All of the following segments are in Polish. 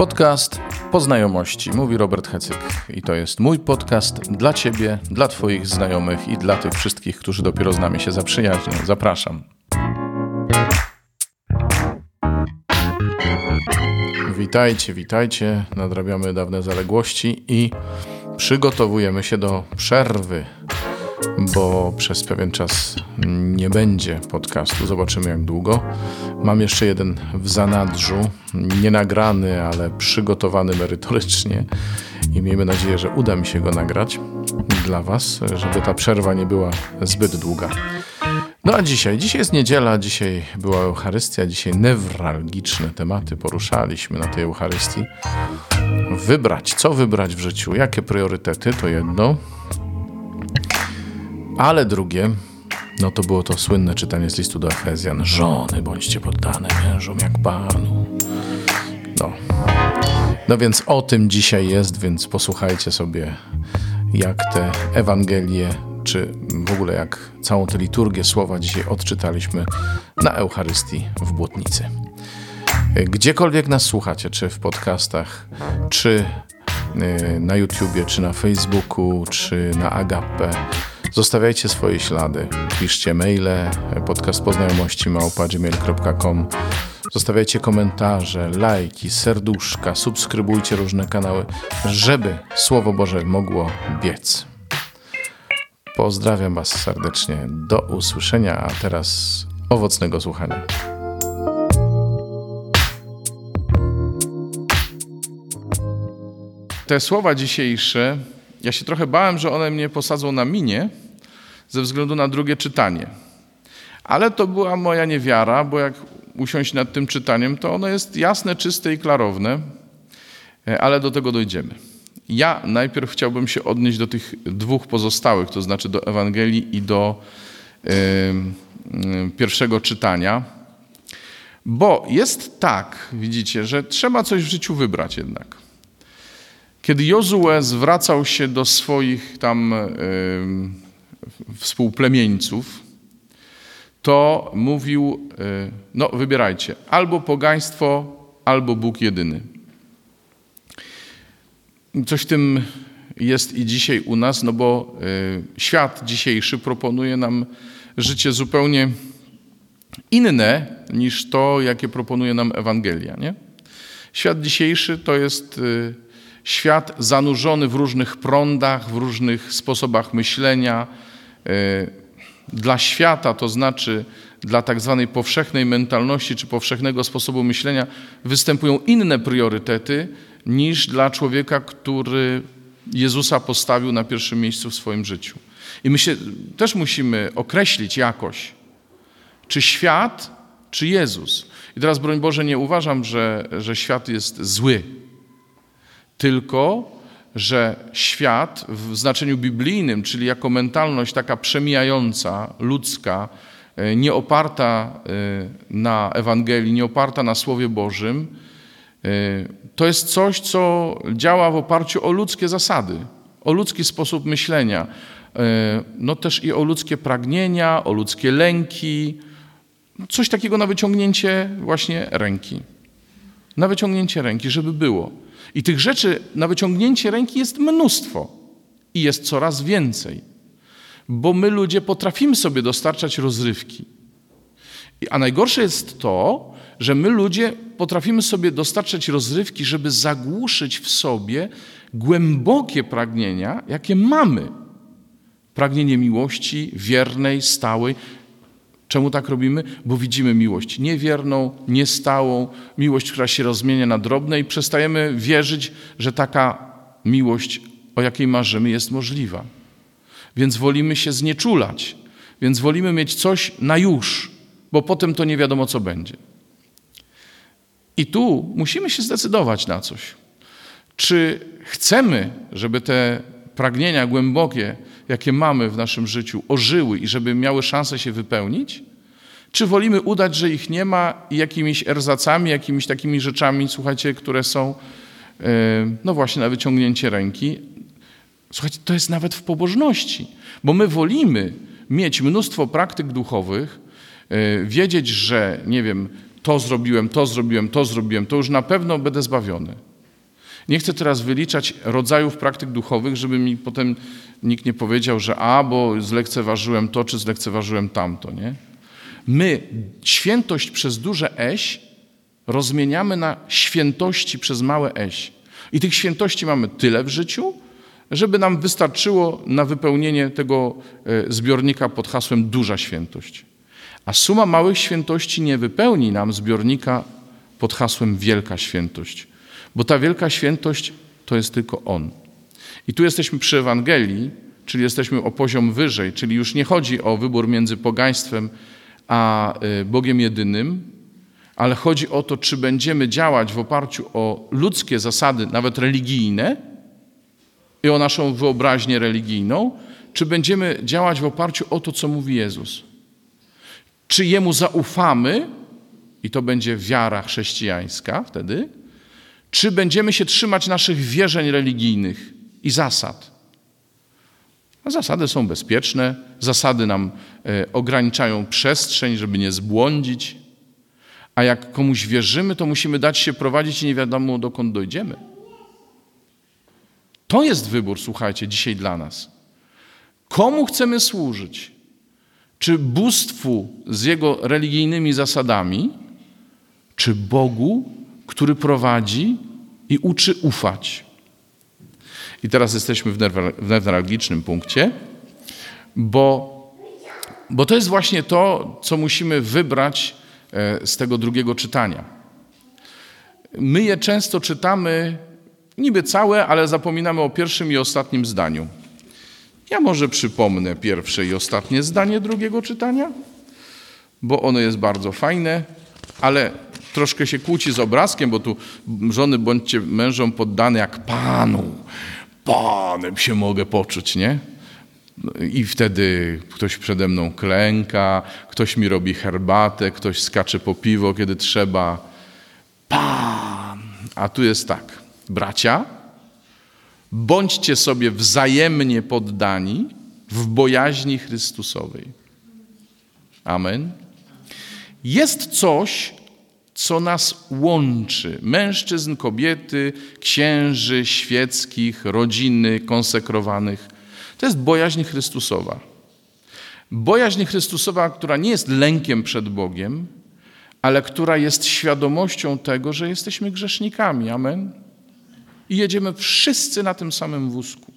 Podcast Poznajomości, mówi Robert Hecyk. I to jest mój podcast dla Ciebie, dla Twoich znajomych i dla tych wszystkich, którzy dopiero z nami się zaprzyjaźnią. Zapraszam. Witajcie, witajcie. Nadrabiamy dawne zaległości i przygotowujemy się do przerwy bo przez pewien czas nie będzie podcastu. Zobaczymy jak długo. Mam jeszcze jeden w zanadrzu, nie nagrany, ale przygotowany merytorycznie i miejmy nadzieję, że uda mi się go nagrać dla Was, żeby ta przerwa nie była zbyt długa. No a dzisiaj, dzisiaj jest niedziela, dzisiaj była Eucharystia, dzisiaj newralgiczne tematy poruszaliśmy na tej Eucharystii. Wybrać, co wybrać w życiu, jakie priorytety, to jedno. Ale drugie, no to było to słynne czytanie z listu do Efezjan. Żony, bądźcie poddane mężom jak Panu. No. No więc o tym dzisiaj jest, więc posłuchajcie sobie, jak te Ewangelie, czy w ogóle jak całą tę liturgię słowa dzisiaj odczytaliśmy na Eucharystii w Błotnicy. Gdziekolwiek nas słuchacie, czy w podcastach, czy y, na YouTubie, czy na Facebooku, czy na Agape, Zostawiajcie swoje ślady. Piszcie maile, podcast poznajomości małpa.gmail.com Zostawiajcie komentarze, lajki, serduszka, subskrybujcie różne kanały, żeby Słowo Boże mogło biec. Pozdrawiam Was serdecznie. Do usłyszenia, a teraz owocnego słuchania. Te słowa dzisiejsze, ja się trochę bałem, że one mnie posadzą na minie, ze względu na drugie czytanie. Ale to była moja niewiara, bo jak usiąść nad tym czytaniem, to ono jest jasne, czyste i klarowne, e, ale do tego dojdziemy. Ja najpierw chciałbym się odnieść do tych dwóch pozostałych, to znaczy do Ewangelii i do y, pierwszego czytania, bo jest tak, widzicie, że trzeba coś w życiu wybrać jednak. Kiedy Jozue zwracał się do swoich tam y, współplemieńców, to mówił, e, no wybierajcie, albo pogaństwo, albo Bóg jedyny. Coś w tym jest i dzisiaj u nas, no bo e, świat dzisiejszy proponuje nam życie zupełnie inne niż to, jakie proponuje nam Ewangelia. Nie? Świat dzisiejszy to jest e, świat zanurzony w różnych prądach, w różnych sposobach myślenia, dla świata, to znaczy dla tak zwanej powszechnej mentalności czy powszechnego sposobu myślenia, występują inne priorytety niż dla człowieka, który Jezusa postawił na pierwszym miejscu w swoim życiu. I my się też musimy określić jakoś, czy świat, czy Jezus. I teraz, broń Boże, nie uważam, że, że świat jest zły, tylko że świat w znaczeniu biblijnym, czyli jako mentalność taka przemijająca, ludzka, e, nie oparta e, na Ewangelii, nie oparta na Słowie Bożym, e, to jest coś, co działa w oparciu o ludzkie zasady, o ludzki sposób myślenia, no też i o ludzkie pragnienia, o ludzkie lęki, no coś takiego na wyciągnięcie właśnie ręki. Na wyciągnięcie ręki, żeby było. I tych rzeczy na wyciągnięcie ręki jest mnóstwo i jest coraz więcej, bo my ludzie potrafimy sobie dostarczać rozrywki. A najgorsze jest to, że my ludzie potrafimy sobie dostarczać rozrywki, żeby zagłuszyć w sobie głębokie pragnienia, jakie mamy. Pragnienie miłości wiernej, stałej, Czemu tak robimy? Bo widzimy miłość niewierną, niestałą, miłość, która się rozmienia na drobne i przestajemy wierzyć, że taka miłość, o jakiej marzymy, jest możliwa. Więc wolimy się znieczulać, więc wolimy mieć coś na już, bo potem to nie wiadomo, co będzie. I tu musimy się zdecydować na coś. Czy chcemy, żeby te pragnienia głębokie, jakie mamy w naszym życiu, ożyły i żeby miały szansę się wypełnić? Czy wolimy udać, że ich nie ma i jakimiś erzacami, jakimiś takimi rzeczami, słuchajcie, które są, e, no właśnie, na wyciągnięcie ręki? Słuchajcie, to jest nawet w pobożności, bo my wolimy mieć mnóstwo praktyk duchowych, e, wiedzieć, że nie wiem, to zrobiłem, to zrobiłem, to zrobiłem, to już na pewno będę zbawiony. Nie chcę teraz wyliczać rodzajów praktyk duchowych, żeby mi potem nikt nie powiedział, że a, bo zlekceważyłem to, czy zlekceważyłem tamto, nie? My świętość przez duże eś rozmieniamy na świętości przez małe eś. I tych świętości mamy tyle w życiu, żeby nam wystarczyło na wypełnienie tego e, zbiornika pod hasłem duża świętość. A suma małych świętości nie wypełni nam zbiornika pod hasłem wielka świętość, bo ta wielka świętość to jest tylko On. I tu jesteśmy przy Ewangelii, czyli jesteśmy o poziom wyżej, czyli już nie chodzi o wybór między pogaństwem a e, Bogiem jedynym, ale chodzi o to, czy będziemy działać w oparciu o ludzkie zasady, nawet religijne, i o naszą wyobraźnię religijną, czy będziemy działać w oparciu o to, co mówi Jezus. Czy Jemu zaufamy, i to będzie wiara chrześcijańska wtedy, czy będziemy się trzymać naszych wierzeń religijnych i zasad. A zasady są bezpieczne, zasady nam e, ograniczają przestrzeń, żeby nie zbłądzić, a jak komuś wierzymy, to musimy dać się prowadzić i nie wiadomo dokąd dojdziemy. To jest wybór, słuchajcie, dzisiaj dla nas. Komu chcemy służyć? Czy bóstwu z jego religijnymi zasadami, czy Bogu, który prowadzi i uczy ufać? I teraz jesteśmy w newralgicznym punkcie, bo, bo to jest właśnie to, co musimy wybrać e, z tego drugiego czytania. My je często czytamy Niby całe, ale zapominamy o pierwszym i ostatnim zdaniu. Ja może przypomnę pierwsze i ostatnie zdanie drugiego czytania, bo ono jest bardzo fajne, ale troszkę się kłóci z obrazkiem, bo tu żony bądźcie mężom poddane jak Panu. Panem się mogę poczuć, nie? I wtedy ktoś przede mną klęka, ktoś mi robi herbatę, ktoś skacze po piwo, kiedy trzeba. Pan. A tu jest tak. Bracia, bądźcie sobie wzajemnie poddani w bojaźni Chrystusowej. Amen. Jest coś, co nas łączy mężczyzn, kobiety, księży, świeckich, rodziny, konsekrowanych. To jest bojaźń Chrystusowa. Bojaźń Chrystusowa, która nie jest lękiem przed Bogiem, ale która jest świadomością tego, że jesteśmy grzesznikami. Amen i jedziemy wszyscy na tym samym wózku.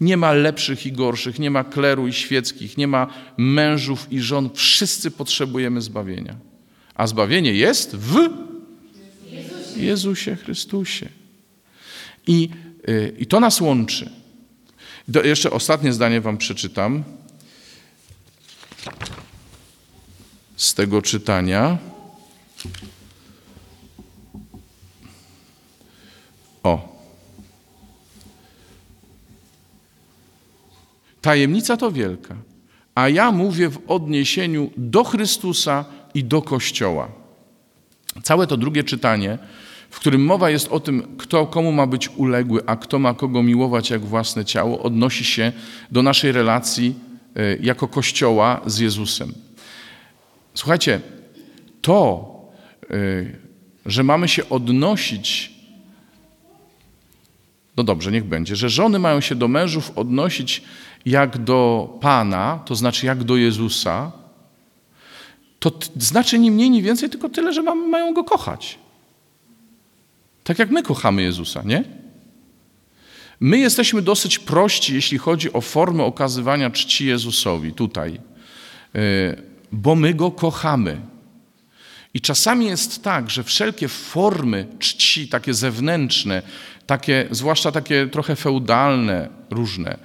Nie ma lepszych i gorszych, nie ma kleru i świeckich, nie ma mężów i żon. Wszyscy potrzebujemy zbawienia. A zbawienie jest w Jezusie, Jezusie Chrystusie. I, yy, I to nas łączy. Do, jeszcze ostatnie zdanie Wam przeczytam z tego czytania. O, Tajemnica to wielka, a ja mówię w odniesieniu do Chrystusa i do Kościoła. Całe to drugie czytanie, w którym mowa jest o tym, kto komu ma być uległy, a kto ma kogo miłować jak własne ciało, odnosi się do naszej relacji e, jako Kościoła z Jezusem. Słuchajcie, to, e, że mamy się odnosić no dobrze, niech będzie, że żony mają się do mężów odnosić jak do Pana, to znaczy jak do Jezusa, to znaczy ni mniej, ni więcej, tylko tyle, że mają Go kochać. Tak jak my kochamy Jezusa, nie? My jesteśmy dosyć prości, jeśli chodzi o formę okazywania czci Jezusowi tutaj, y, bo my Go kochamy. I czasami jest tak, że wszelkie formy czci, takie zewnętrzne, takie, zwłaszcza takie trochę feudalne, różne,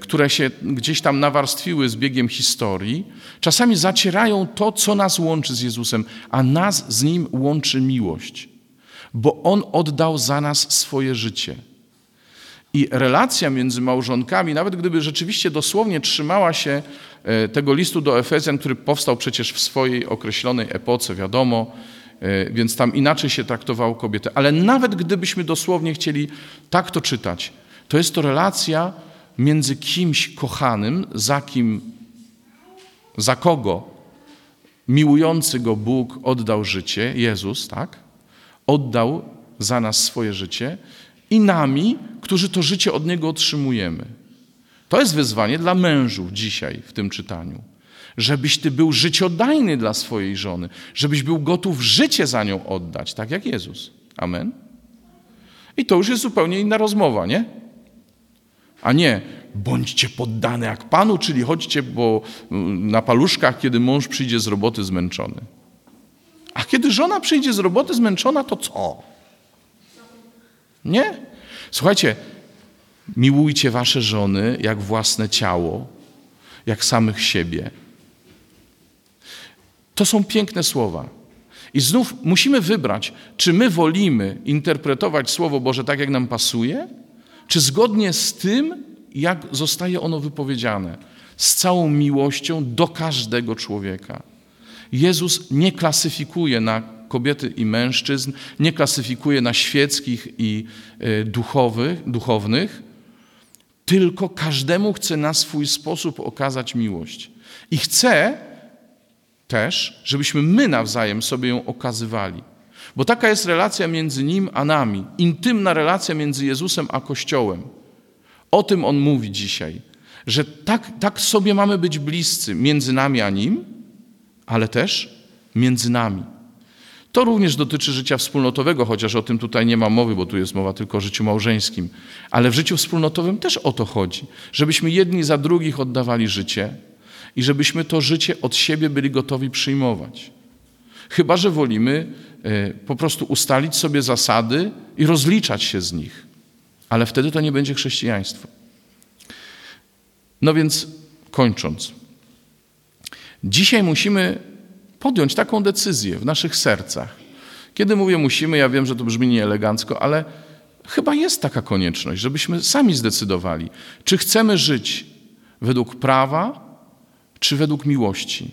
które się gdzieś tam nawarstwiły z biegiem historii, czasami zacierają to, co nas łączy z Jezusem, a nas z Nim łączy miłość, bo On oddał za nas swoje życie. I relacja między małżonkami, nawet gdyby rzeczywiście dosłownie trzymała się e, tego listu do Efezjan, który powstał przecież w swojej określonej epoce, wiadomo, e, więc tam inaczej się traktowało kobietę. Ale nawet gdybyśmy dosłownie chcieli tak to czytać, to jest to relacja między kimś kochanym, za kim, za kogo miłujący go Bóg oddał życie, Jezus, tak? Oddał za nas swoje życie i nami, którzy to życie od Niego otrzymujemy. To jest wyzwanie dla mężów dzisiaj w tym czytaniu. Żebyś ty był życiodajny dla swojej żony, żebyś był gotów życie za nią oddać, tak jak Jezus. Amen. I to już jest zupełnie inna rozmowa, nie? A nie, bądźcie poddane jak Panu, czyli chodźcie bo na paluszkach, kiedy mąż przyjdzie z roboty zmęczony. A kiedy żona przyjdzie z roboty zmęczona, to co? Nie? Słuchajcie, miłujcie wasze żony jak własne ciało, jak samych siebie. To są piękne słowa. I znów musimy wybrać, czy my wolimy interpretować Słowo Boże tak, jak nam pasuje, czy zgodnie z tym, jak zostaje ono wypowiedziane, z całą miłością do każdego człowieka. Jezus nie klasyfikuje na kobiety i mężczyzn, nie klasyfikuje na świeckich i e, duchowych, duchownych, tylko każdemu chce na swój sposób okazać miłość. I chce też, żebyśmy my nawzajem sobie ją okazywali. Bo taka jest relacja między Nim a nami, intymna relacja między Jezusem a Kościołem. O tym On mówi dzisiaj, że tak, tak sobie mamy być bliscy między nami a Nim, ale też między nami. To również dotyczy życia wspólnotowego, chociaż o tym tutaj nie ma mowy, bo tu jest mowa tylko o życiu małżeńskim. Ale w życiu wspólnotowym też o to chodzi, żebyśmy jedni za drugich oddawali życie i żebyśmy to życie od siebie byli gotowi przyjmować. Chyba, że wolimy po prostu ustalić sobie zasady i rozliczać się z nich. Ale wtedy to nie będzie chrześcijaństwo. No więc kończąc. Dzisiaj musimy podjąć taką decyzję w naszych sercach. Kiedy mówię musimy, ja wiem, że to brzmi nieelegancko, ale chyba jest taka konieczność, żebyśmy sami zdecydowali, czy chcemy żyć według prawa, czy według miłości.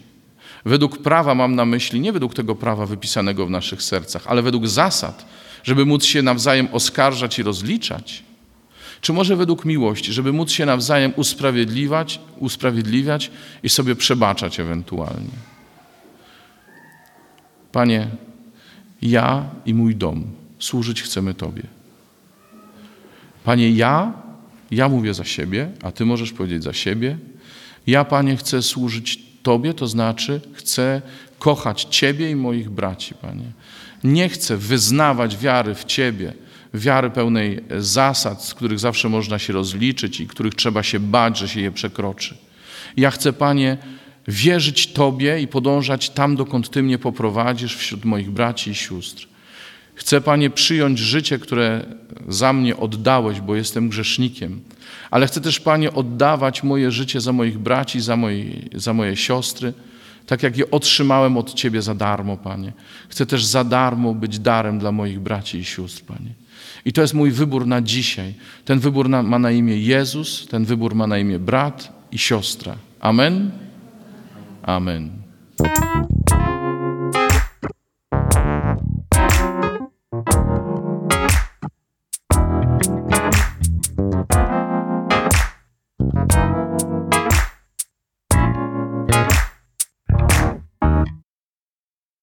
Według prawa mam na myśli nie według tego prawa wypisanego w naszych sercach, ale według zasad, żeby móc się nawzajem oskarżać i rozliczać. Czy może według miłości, żeby móc się nawzajem usprawiedliwiać, usprawiedliwiać i sobie przebaczać ewentualnie. Panie, ja i mój dom służyć chcemy Tobie. Panie, ja, ja mówię za siebie, a Ty możesz powiedzieć za siebie. Ja, Panie, chcę służyć Tobie, to znaczy chcę kochać Ciebie i moich braci, Panie. Nie chcę wyznawać wiary w Ciebie, wiary pełnej zasad, z których zawsze można się rozliczyć i których trzeba się bać, że się je przekroczy. Ja chcę, Panie, wierzyć Tobie i podążać tam, dokąd Ty mnie poprowadzisz wśród moich braci i sióstr. Chcę, Panie, przyjąć życie, które za mnie oddałeś, bo jestem grzesznikiem, ale chcę też, Panie, oddawać moje życie za moich braci, za, moi, za moje siostry, tak jak je otrzymałem od Ciebie za darmo, Panie. Chcę też za darmo być darem dla moich braci i sióstr, Panie. I to jest mój wybór na dzisiaj. Ten wybór ma na imię Jezus, ten wybór ma na imię brat i siostra. Amen. Amen.